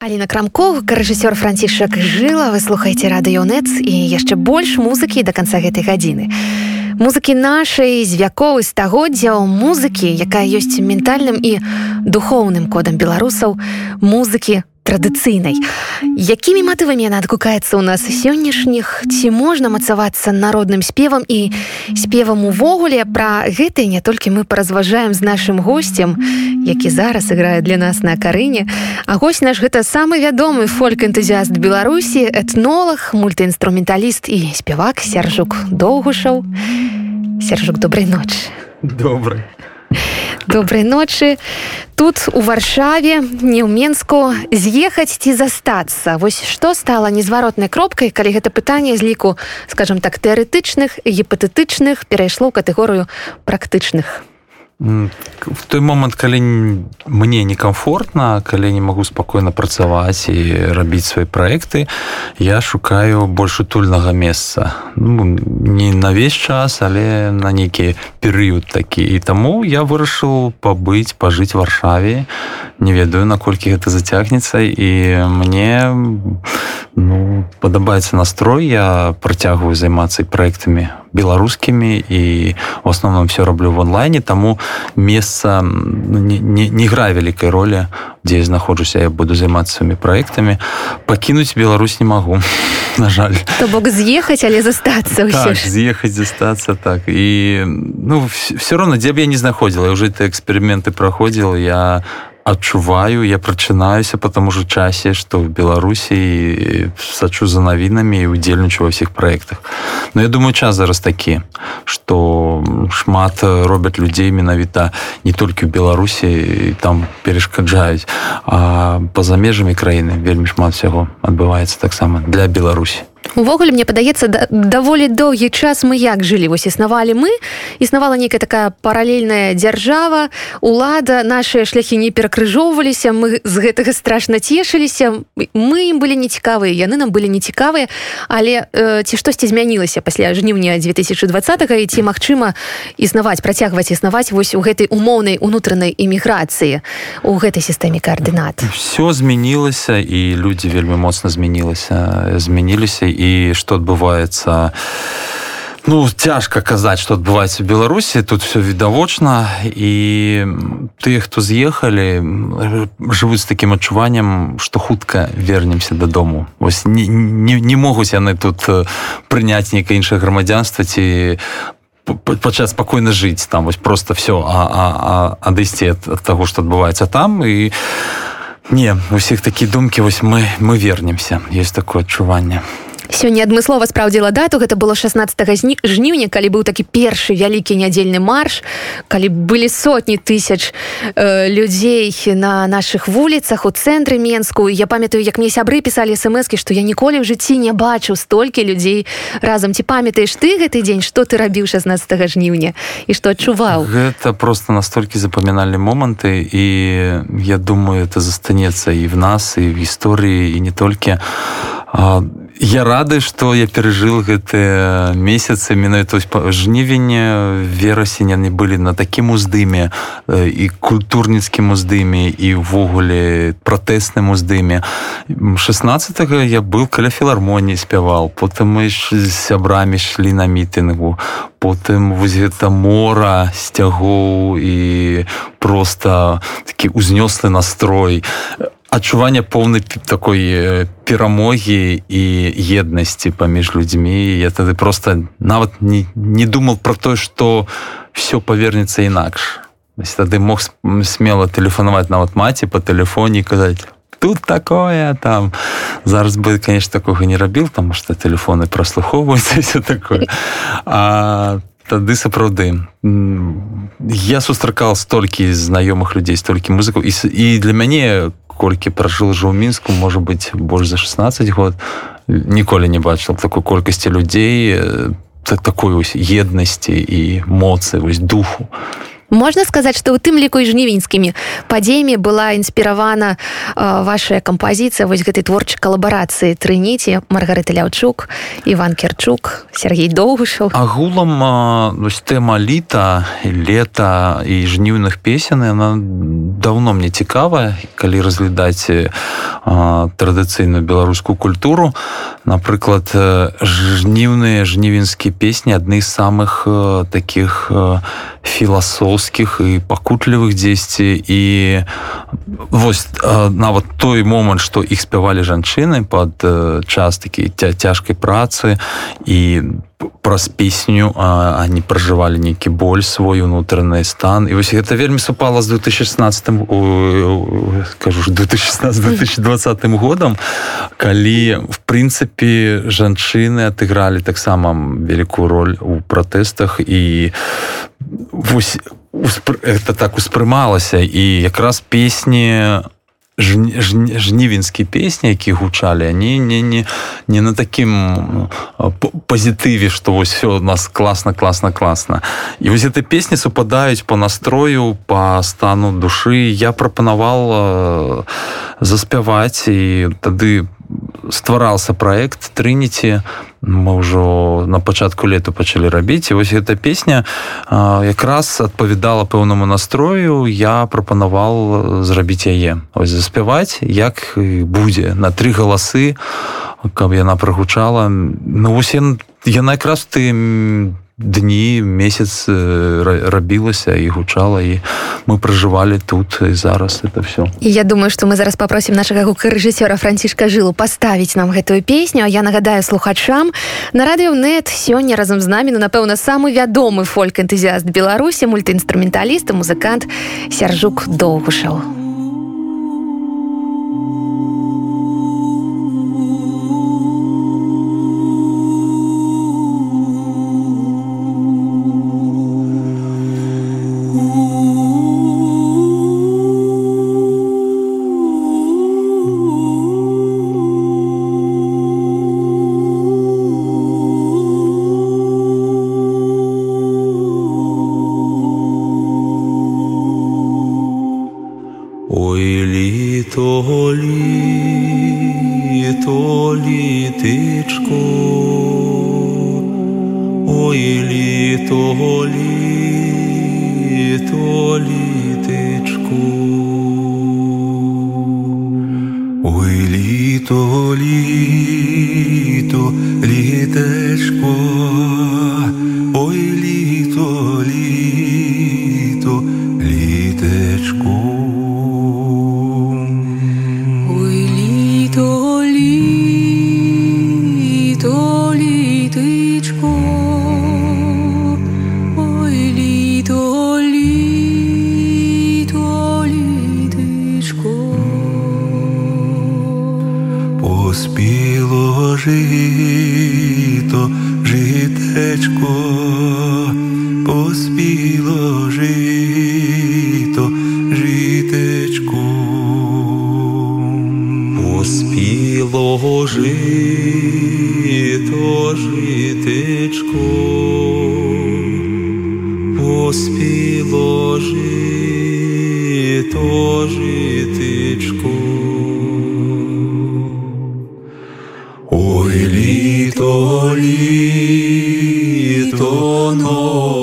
Аліна крамков рэжысёр францішак жыла. Вы слухаеце радыёнет і яшчэ больш музыкі да канца гэтай гадзіны. Музыкі нашай з вяковы стагоддзяў музыкі якая ёсць ментальным і духоўным кодам беларусаў музыкі традыцыйнай. Якімі матывамі яна адгукаецца ў нас сённяшніх, ці можна мацавацца народным спевам і спевам увогуле пра гэта не толькі мы паразважаем з нашым госцем, які зараз іграе для нас на карыне. А гость наш гэта самы вядомы фольк-энтузіаст Беларусі, этнолог, мультыінструменталіст і спявак сяржук доўгушаў. Сержук добрай ночы. Добрый добрай ночы тут у варшаве не ў менску з'ехаць ці застацца вось што стала незваротнай кропкай калі гэта пытанне з ліку скажем так тэарэтычных гіпатэтычных перайшло катэгорыю практычных в той момант калі мне некомфортна калі не магу спакойна працаваць і рабіць свае праекты я шукаю больш утульнага месца. Ну, не на весь час але на нейкі перыяд такі. І таму я вырашыў пабыць пажыць варшаве. Не ведаю наколькі гэта зацягнецца. І мне ну падабаецца настрой. Я працягваю займацца праектамі беларускімі і в основном все раблю в онлайне таму месца не, не, не грае вялікай ролі дзе я знаходжуся я буду займацца сваімі праектамі. Пакінуць Беларусь не магу на жаль. То бок з'ехаць але застацца так, з'ехаць застацца так. І ну все роўно дзе б я не знаходзіла уже ты эксперыменты праходзіл я адчуваю я прачынаюся по таму же часе что в беларусі сачу за навінамі і удзельнічаю ва ўсіх праектах но я думаю час зараз такі что шмат робяць людзей менавіта не толькі в беларусі там перешкаджаюць а по-за межамі краіны вельмі шмат всяго адбываецца таксама для беларусі увогуле мне падаецца да, даволі доўгі час мы як жылі? Вось існавалі мы існавала некая такая паралельная дзяржава лада наши шляхі не перакрыжоўваліся мы з гэтага страшна цешыліся мы ім былі нецікавыя яны нам былі нецікавыя але э, ці штосьці змянілася пасля жніўня 2020 і ці магчыма існаваць працягваць існаваць вось у гэтай умоўнай унутранай эміграцыі у гэтай сістэме каардынат? Все змянілася і людзі вельмі моцна змянілася змяніліся і што адбываецца ну цяжка казаць што адбываецца беларусі тут все відавочна і тыя хто з'ехалі жывуць з такім адчуваннем што хутка вернемся дадому вось не, не, не могуць яны тут прыняць нейкае іншае грамадзянства ці пачаць спакойна жыць там. Вось просто все адысці ад, ад таго што адбываецца там. І не усіх такі думкі вось мы мы вернемся. Есть такое адчуванне сёння адмыслова спраўдзіла дату. Гэта было 16 жніўня калі быў такі першы вялікі нядзельны марш калі былі сотні тысяч э, людзей на наших вуліцах у цэнтры менску. Я памятаю як мне сябры пісалі смски што я ніколі ў жыцці не бачыў столькі людзей разам. Ці памятаеш ты гэты дзень што ты рабіў 16 жніўня і што адчуваў? Гэта просто настолькі запамінальны моманты і я думаю это застанецца і в нас і в гісторыі і не толькі. А я рады что я перажыл гэтыя месяцы менавіта жнівень верасень яны былі на такім уздыме і культурніцкім уздыме і ўвогуле пратэсным уздыме. 16 я был каля філармоніі спяваў потым мы з сябрамі шлі на мітынгу потым вось гэта мора сцягоў і просто такі узнёслы настрой адчуванне поўнай такой перамогі і еднасці паміж людзьмі. Я тады просто нават не, не думал про тое что все павернецца інакш. Тады мог смело тэлефанаваць нават маці по тэлефоне казаць тут такое там зараз бы конечно такога не рабіў там что телефоны прослухоўваюцца такое. А тады сапраўды я сустракал столькі знаёмых людзей столькі музыкаў і, і для мяне колькі пражыл жа ў мінску можа быть больш за 16 год. Ніколі не бачыў такой колькасці людзей так такой ось еднасці і моцы вось духу можна сказаць што ў тым ліку і жнівеньскімі падзеямі была інспіравана э, ваша кампазіцыя вось гэтай творчай калабарацыі трыніці маргарыта ляўчук іван керчук Сергей доўгышаў агулам тэма літа лета і жніўных песен она давно мне цікавая калі разглядаць традыцыйную беларускую культуру напрыклад жніўныя жнівенскія песні адны з самых таких філасофскіх і пакутлівых дзесьці і вось нават той момант што іх спявалі жанчыны под час такі цяжкай працы і праз песню они пражывалі нейкі боль свой унутраны стан. І вось гэта вельмі супала з 2016 кажу 2016-2020 годам калі в прынцыпе жанчыны адыгралі таксама вялікую роль у пратэстах і вось это так успрымалася і якраз песні жнівенскі песні які гучалі они не не не на таким пазітыве что вось все у нас класна класна класна. І вось этой песні супадаюць по настрою по стану душы. Я прапанавал заспяваць і тады по стварался проект трыніці мы ўжо на пачатку лету пачалі рабіць і вось эта песня якраз адпавядала пэўнаму настрою. Я прапанаваў зрабіць яе ось заспяваць як будзе на тры галасы каб яна прагучала. Ну вось яна якраз ты дні месяц рабілася і гучала і мы пражывалі тут і зараз это все. І я думаю что мы зараз попросім нашага гукарэжысёра францішка жылу паставіць нам гэтую песню я нагадаю слухачам на радыёнет сёння разам з намі ну напэўна самы вядомы фольк энтузіаст беларусі мультыінструменталіст музыкант сяржук доўгушаў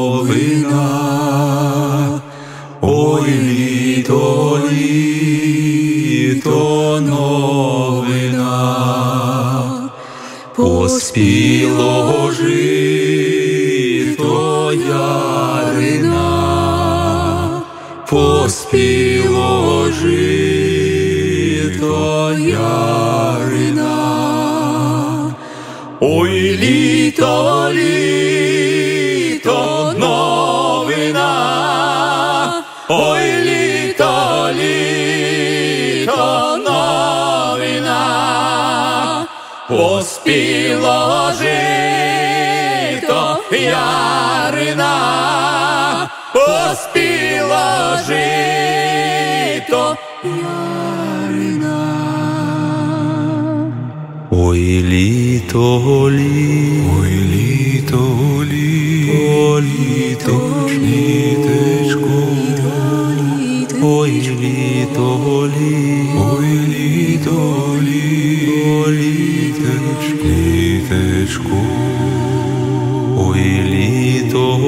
Буковина, ой літо, літо новина, поспіло жито ярина, поспіло жито ярина, ой літо, літо, то новина, ой літо, літо новина, поспіло жито ярина, поспіло жито ярина. Ой літо, літо, ой літо. літо, літечко, ой, літо, ой, літо, літечко, літечко, ой, літо.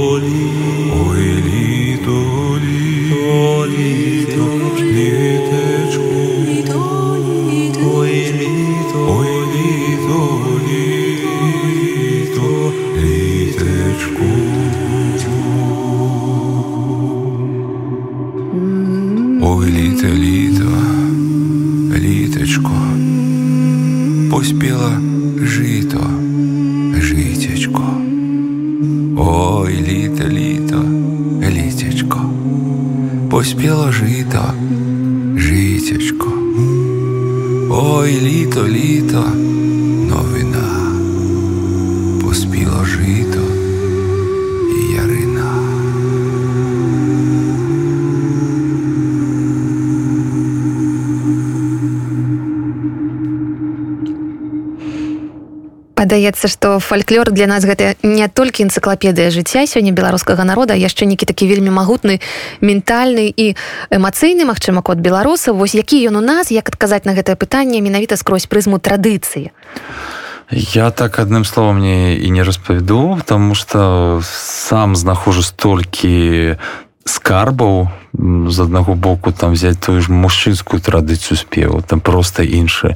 поспіла жито, житечко. Ой, літо, літо, літечко, поспіло жито, житечко. Ой, літо, літо, Падаецца што фальклор для нас гэта не толькі энцыклапедыя жыцця сёння беларускага народа яшчэ нейкі такі вельмі магутны ментальны і эмацыйны магчыма код беларусаў. Вось які ён у нас як адказаць на гэтае пытанне менавіта скрозь прызму традыцыі? Я так адным словом мне і не распавяду потому что сам знаходжу столькі скарбаў з аднаго боку там взять тую ж мужчынскую традыцыю спеву там просто іншы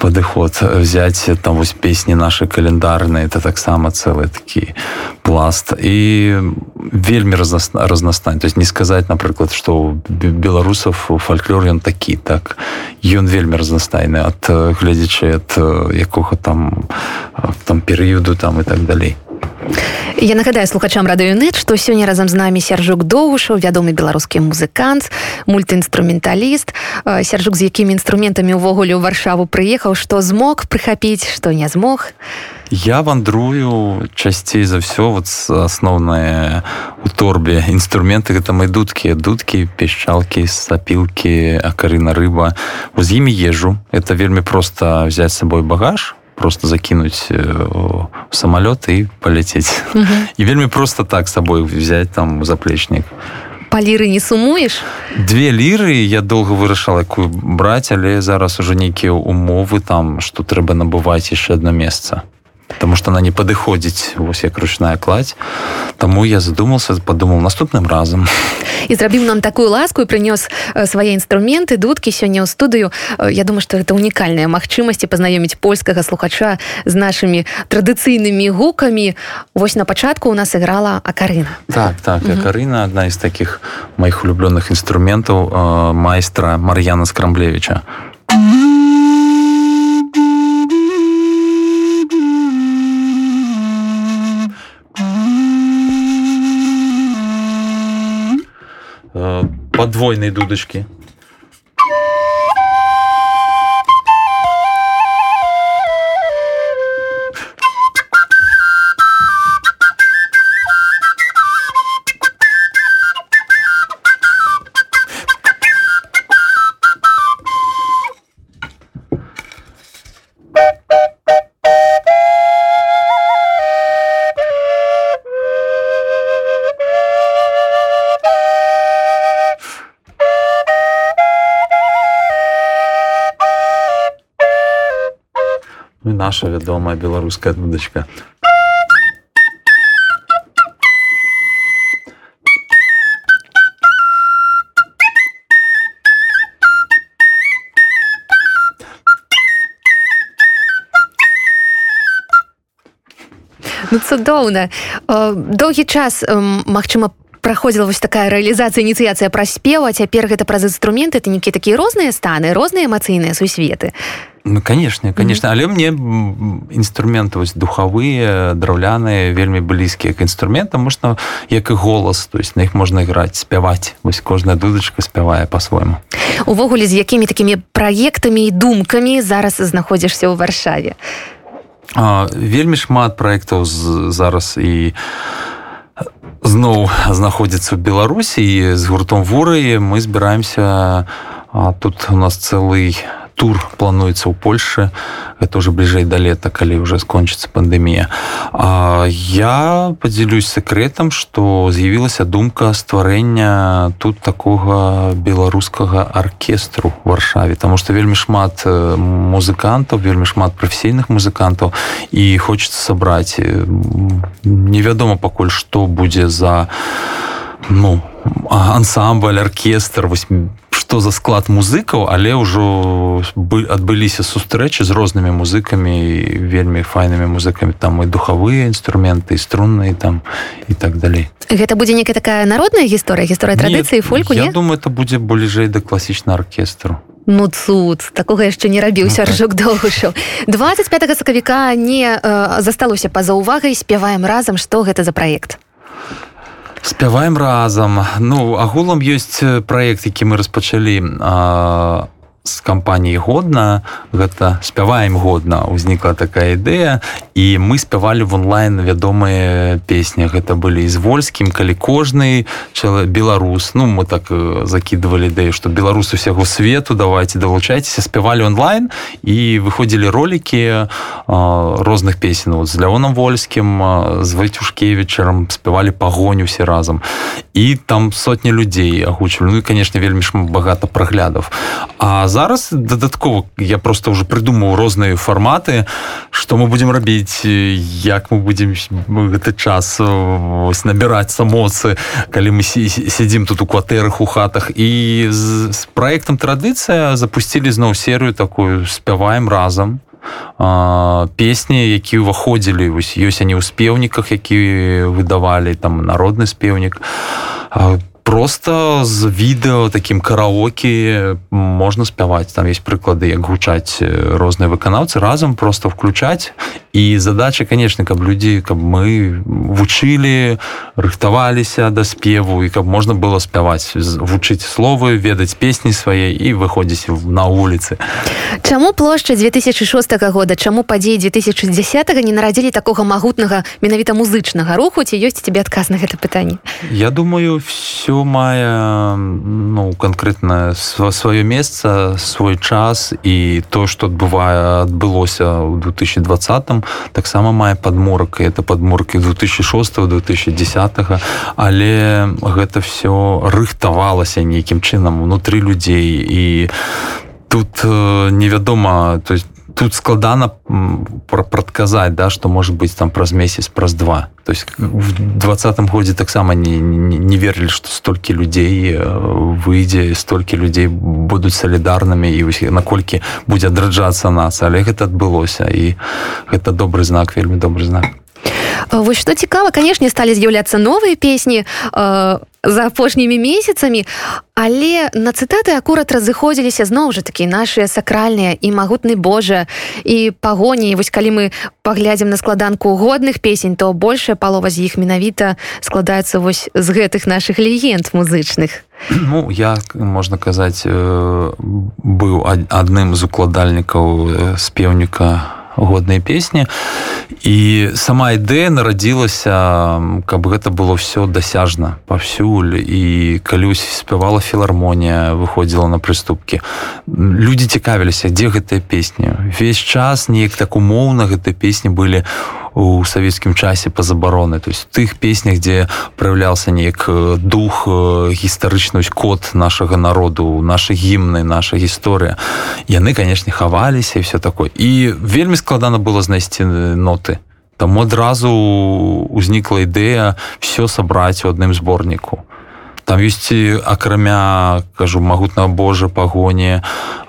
падыход взять там вось песні наши календарныя это таксама цэлы такі пласт. І вельмі разнастань то есть не сказаць напрыклад что беларусаў фальклор ён такі так. Ён вельмі разнастайны ад гледзячы ад якога там там перыяду там і так далей Я нагадаю слухачам радыёнет, што сёння разам з намі сяржук доўшаў, вядомы беларускі музыкант, мультыінструменталіст, сяржук з якімі інструментамі ўвогуле ў варшаву прыехаў, што змог прыхапіць, што не змог. Я вандрую часцей за ўсё вот асноўнае у торбе інструменты гэта мои дудкі дудкі пешчалкі сапілкі акарына рыба з імі езжу это вельмі просто взять с сабой багаж просто закинуть в самолет и полететь. Угу. И вельми просто так с собой взять там заплечник. По лиры не сумуешь? Две лиры я долго вырашал, якую брать, але зараз уже некие умовы там, что треба набывать еще одно место. Потому что она не падыходзіць вось як ручная кладь. Таму я задумался подумал наступным разам і зрабіў нам такую ласку і прынёс свае інструменты дудкі сёння ў студыю Я думаю что это унікальная магчымасці пазнаёміць польскага слухача з нашими традыцыйнымі гукамі Вось на пачатку у нас іграла акарына. Так так акарына одна из таких моих улюбленных інструментаў майстра Мар'яна скрамблевича подвойной дудочки. Наша вядомая беларуская дудачка. Ну, цудоўна доўгі час магчыма праходзіла вось такая рэалізацыя ініцыяцыя праз спева цяпер гэта праз інструменты это нейкія такія розныя станы розныя эмацыйныя сусветы Ну, конечно конечно. Mm -hmm. але мне інструменты вось духавыя драўляныя вельмі блізкія к інструментам. Можна як і голас то есть на іх можна іграць спяваць. Вось кожная дудачка спявае по-свойму увогуле з якімі такімі праектамі і думкамі зараз знаходзішся ў варшаве? А, вельмі шмат праектаў зараз і зноў знаходзіцца ў беларусі. І з гуртом вуры мы збіраемся тут у нас цэлый тур плануецца ў Польше это уже бліжэй да лета калі уже скончыцца пандемія я подзялюсь секретам что з'явілася думка стварэння тут такога беларускага оркестру варшаве. Тому что вельмі шмат музыкантаў вельмі шмат прафесійных музыкантаў. І хочется сабраць невядома пакуль что будзе за ну ансамбль оркестр вось што за склад музыкаў але ўжо бы адбыліся сустрэчы з рознымі музыкамі вельмі файнымі музыкамі там і духавыя інструменты струнныя там і так далей. Гэта будзе некая такая народная гісторыя гісторыя традыцыі фольку я не? думаю это будзе бліжэй да класічна аркестру. Ну цуд такога яшчэ не рабіў ну, доўгушаў 25 сакавіка не э, засталося па-за ўвагай. Спяваем разам што гэта за праект спяваем разам. Ну агулам ёсць праект які мы распачалі а з кампаніі годна гэта спяваем годна узнікла такая ідэя. І мы спявалі в онлайн вядомыя песні. Гэта былі з вольскім калі кожны беларус. Ну мы так закидывалі ідэю што беларус усяго свету давайте далучайцеся. Спявалі онлайн і выходзілі ролики розных песен вот з леоном вольскім з вайцюшкевічарам спявалі пагоню все разам. І там сотні людзей агучвалі. Ну і конечно вельмі ж багата праглядаў. А зараз дадаткова я просто уже прыдумаў розныя фарматы что мы будем рабіць як мы будем гэты час ось, набіраць самоцы калі мы сядзім тут у кватэрах у хатах. І з, з проектам традыцыя запусцілі зноў серыю такую спяваем разам песні які ўваходзілі вось ёсць они ў спеўніках які выдавалі там народны спеўнік просто з відэо таким караоке можна спяваць. Там есть прыклады як гучаць розныя выканаўцы. Разам просто включаць і задача конечно каб людзі каб мы вучылі рыхтаваліся да спеву і каб можна было спяваць вучыць словы ведаць песні свае і выходзіць на вуліцы Чаму плошча 2006 года? Чаму падзеі 2010 не нарадзілі такога магутнага менавіта музычнага руху? Ці ёсць тебе адказ на гэта пытанне? Я думаю все мае ну канкрэтна сваё месца свой час і то што адбывае адбылося ў 2020 таксама мае падморак это падморкі 2006 2010 але гэта все рыхтавалася нейкім чынам унутры людзей і тут невядома то есть тут складана прадказаць да что может быть там праз месяц праз два. То есть в двадцатым годзе таксама не, не, не верылі что столькі людзей выйдзе столькі людзей будуць салідарнымі і вось наколькі будзе адраджацца нас. Але гэта адбылося і гэта добры знак вельмі добры знак. Вось што цікава канешне сталі з'яўляцца новыя песні э, за апошнімі месяцамі але на цытаты акурат разыходзіліся зноў жа такі нашыя сакральныя і магутны Божа і пагоні. Вось калі мы паглядзім на складанку годных песень то большая палова з іх менавіта складаецца вось з гэтых наших легенд музычных. Ну я можна казаць быў адным з укладальнікаў спеўніка годныя песні. І сама ідэя нарадзілася каб гэта было все дасяжна паўсюль. І калюсь спявала філармонія выходзіла на прыступкі. Людзі цікавіліся дзе гэтыя песні. Весь час неяк так умоўна гэтай песні былі у савецкім часе па забароны то есть тых песнях дзе праяўляўся неяк дух гістарычны код нашага народу наша гімны наша гісторыя яны канешне хаваліся і все такое. І вельмі складана было знайсці ноты. Там адразу узнікла ідэя все сабраць у адным зборніку там ёсць акрамя кажу магутна Божа пагоні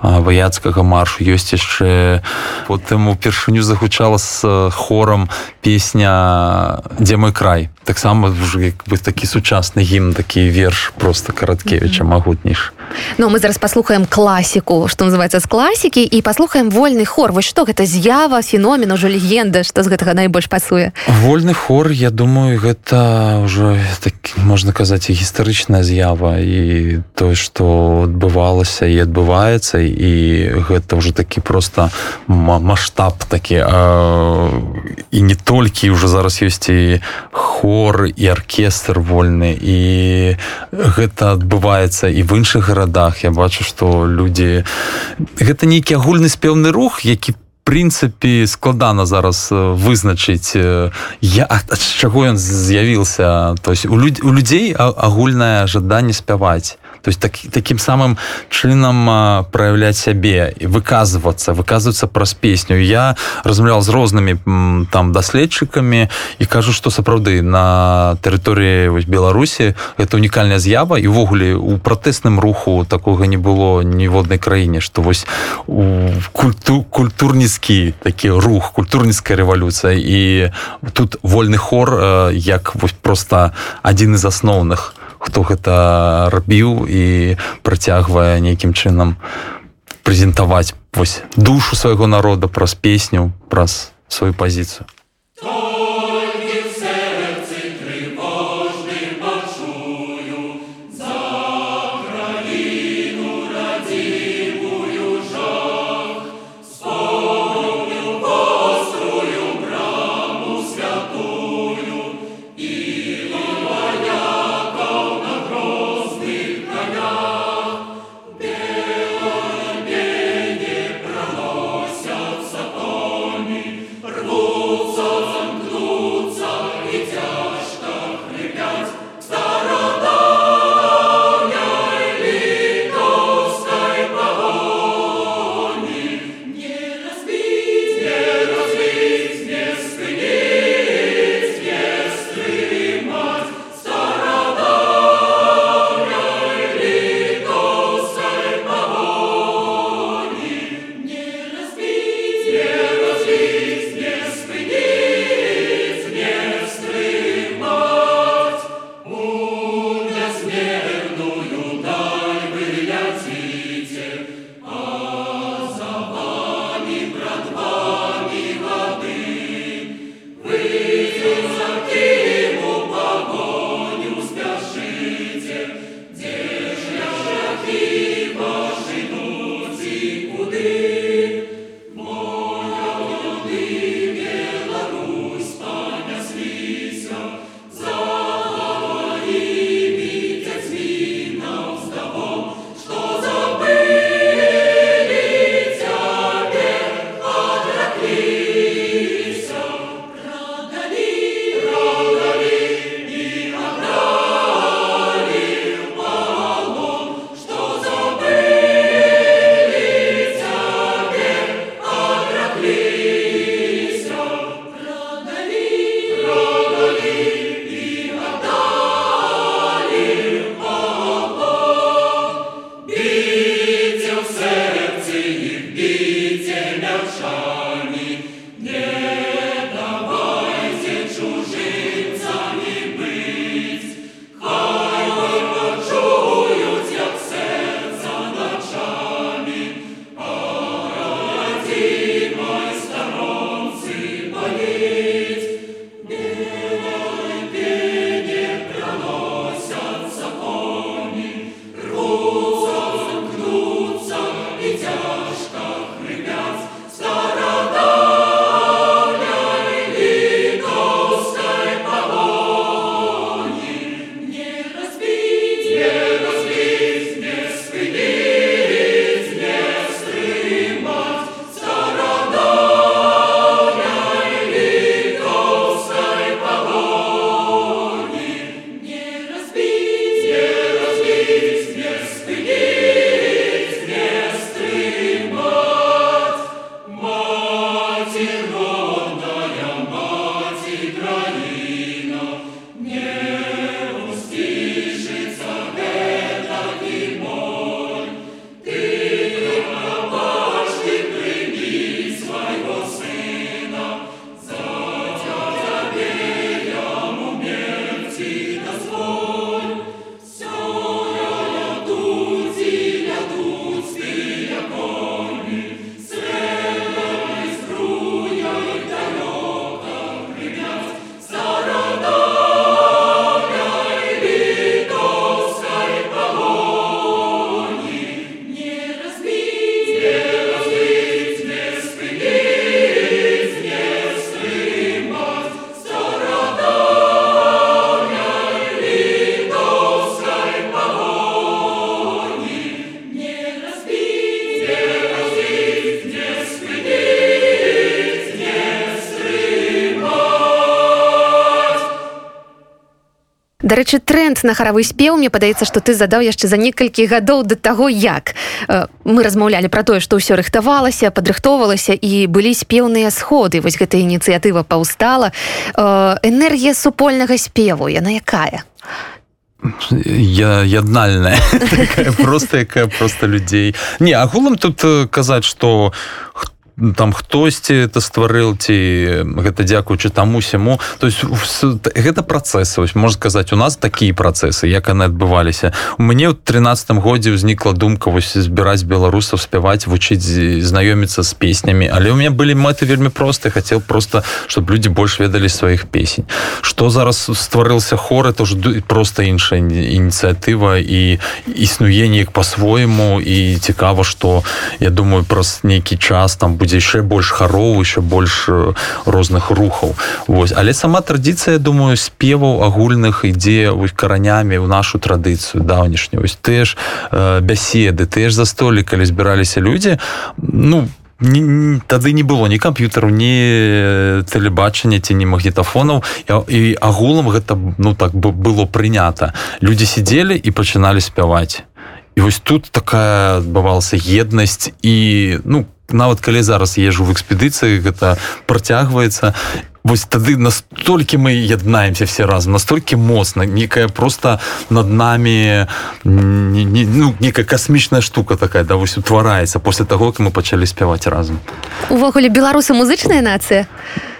ваяцкага маршу ёсць яшчэ потым упершыню загучала з хорам песня дзе мой край таксама бы такі сучасны гімн такі верш просто караткевича магутніш Ну мы зараз паслухаем класіку што называется з класікі і паслухаем вольны хор. Вось што гэта з'ява феномен ужо легенда што з гэтага найбольш пасуе? Вольны хор я думаю гэта ўжо так можна казаць і гістарычны гістарычная з'ява і тое што адбывалася і адбываецца і гэта ўжо такі просто маштаб такі а, і не толькі ўжо зараз ёсць і хор і аркестр вольны і гэта адбываецца і в іншых гарадах. Я бачу што людзі гэта нейкі агульны спеўны рух які прынцыпе складана зараз вызначыць я ад чаго ён з'явіўся то есть у людзей у людзей агульнае жаданне спяваць то есть так, таким самым чынам проявлять сябе і выказываться. Выказываться праз песню. Я размаўлял з рознымі там даследчыкамі і кажу что сапраўды на тэрыторыі беларусі это унікальная з'ява. І увогуле у пратэсным руху такога не было ніводнай краіне что вось у культу культурніцкі такі рух культурніцкая рэвалюцыя. І тут вольны хор як вось просто адзін з асноўных у хто гэта рабіў і працягвае нейкім чынам прэзентаваць вось душу свайго народа праз песню праз сваю пазіцыю дарэчы тренд на харавы спеў мне падаецца што ты задаў яшчэ за некалькі гадоў да таго як. Мы размаўлялі пра тое што ўсё рыхтавалася падрыхтоўвалася і былі спеўныя сходы. Вось гэта ініцыятыва паўстала. Энергія супольнага спеву яна якая? Я яднальная просто якая просто людзей. Не агулам тут казаць что хто там хтосьці это стварыл ці гэта дзякуючы таму сяму. То есть гэта працэсы. Вось можна сказаць у нас такія працэсы як яны адбываліся. У мяне ў тринадцатом годзе ўзнікла думка вось збіраць беларусаў спяваць вучыць знаёміцца з песнямі. Але у меня былі мэты вельмі просты хацеў просто чтобы людзі больш ведалі сваіх песень. Что зараз стварыўся хоры тоже просто іншая ініцыятыва і існуе неяк по-свойму і цікава что я думаю праз нейкі час там будзе яшчэ больш хароў еще больш розных рухаў Вось. Але сама традыцыя думаю спеваў агульных ідзе вось каранямі ў нашу традыцыю даўнішнюю вось ты ж э, бяседы ты ж за столі калі збіраліся людзі. Ну по тады не было ні камп'ютару ні тэлебачання ці не магнітафонаў. І агулам гэта ну так бы было прынята. Людзі сидзелі і пачыналі спяваць. І вось тут такая адбывалася еднасць і ну нават калі зараз езжу в экспедыцыі гэта працягваецца. Вось тады настолькі мы яднаемся все разом настолькі моцна некая просто над нами не, не, ну, некая касмічная штука такая да вось утвараецца после того как мы пачалі спяваць разам. Увогуле беларусы музычная нацыя?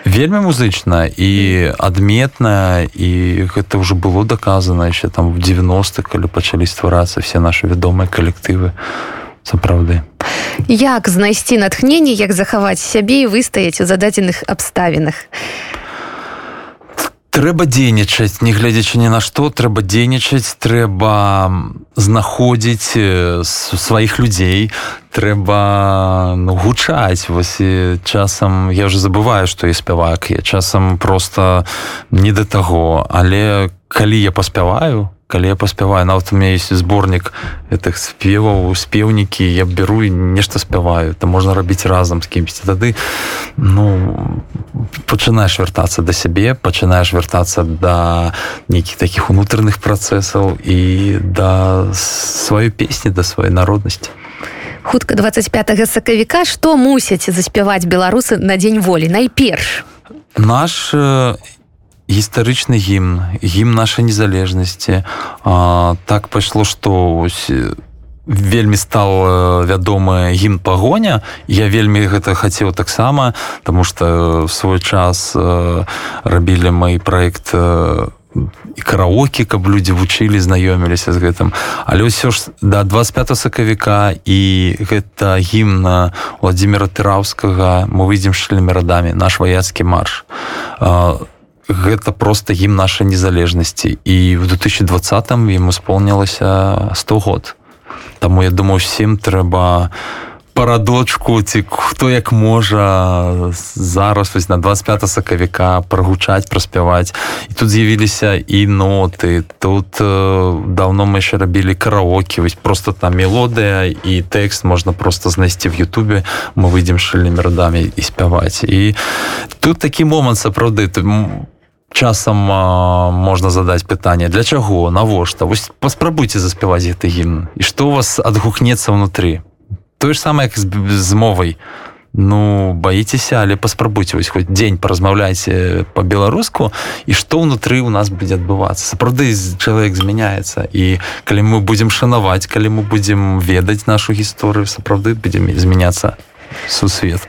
Вельмі музычна і адметная і гэта ўжо было доказано еще там в 90-х калі пачалі стварацца все наши вядомыя калектывы сапраўды. Як знайсці натхненне як захаваць сябе і выстаяць у зададзеных абставінах? Трэба дзейнічаць не гледзячы ні на што трэба дзейнічаць трэба знаходзіць сваіх людзей трэба ну, гучаць. Вось часам я уже забываю што я спявак я часам просто не да таго. Але калі я паспяваю калі я паспяваю. Нават у меня есть зборнік этих спеваў спеўнікі я беру і нешта спяваю. То можна рабіць разам з кімсьці. Тады ну пачынаеш вяртацца да сябе пачынаеш вяртацца да нейкіх таких унутраных працэсаў і да сваёй песні да сваёй народнасці. Хутка 25 сакавіка. Што мусяць заспяваць беларусы на дзень волі? Найперш. Наш гістарычны гімн гімн нашай незалежнасці. Так пайшло што вельмі стал вядомы гімн пагоня. Я вельмі гэта хацеў таксама тому что в свой час рабілі мой проект і караоке каб людзі вучылі знаёміліся з гэтым. Але ўсё ж да 25 сакавіка і гэта гімна владимира тыраўскага мы выйдзем шлемі радамі. Наш ваяцкі марш гэта просто ім нашай незалежнасці і в 2020 ім исполнілася 100 год. Таму я думаю усім трэба парадочку ці хто як можа зараз вось на 25 сакавіка прагучаць праспяваць. І тут з'явіліся і ноты. Тут э, давно мы яшчэ рабілі караоке вось просто там мелодыя і тэкст можна просто знайсці в Ютубе. Мы выйдзем шыльнымі радамі і спяваць. І тут такі момант сапраўды. Ты часам а, можна задаць пытанне для чаго навошта? Вось паспрабуйце заспяваць гэты гімн. І што у вас адгукнецца ўнутры? Тое ж самае як з, з мовай. Ну баіцеся але паспрабуйце вось хоць дзень паразмаўляйце по-беларуску і што ўнутры у нас будзе адбывацца. Сапраўды чалавек змяняецца. І калі мы будзем шанаваць калі мы будзем ведаць нашу гісторыю сапраўды будзем змяняцца сусвет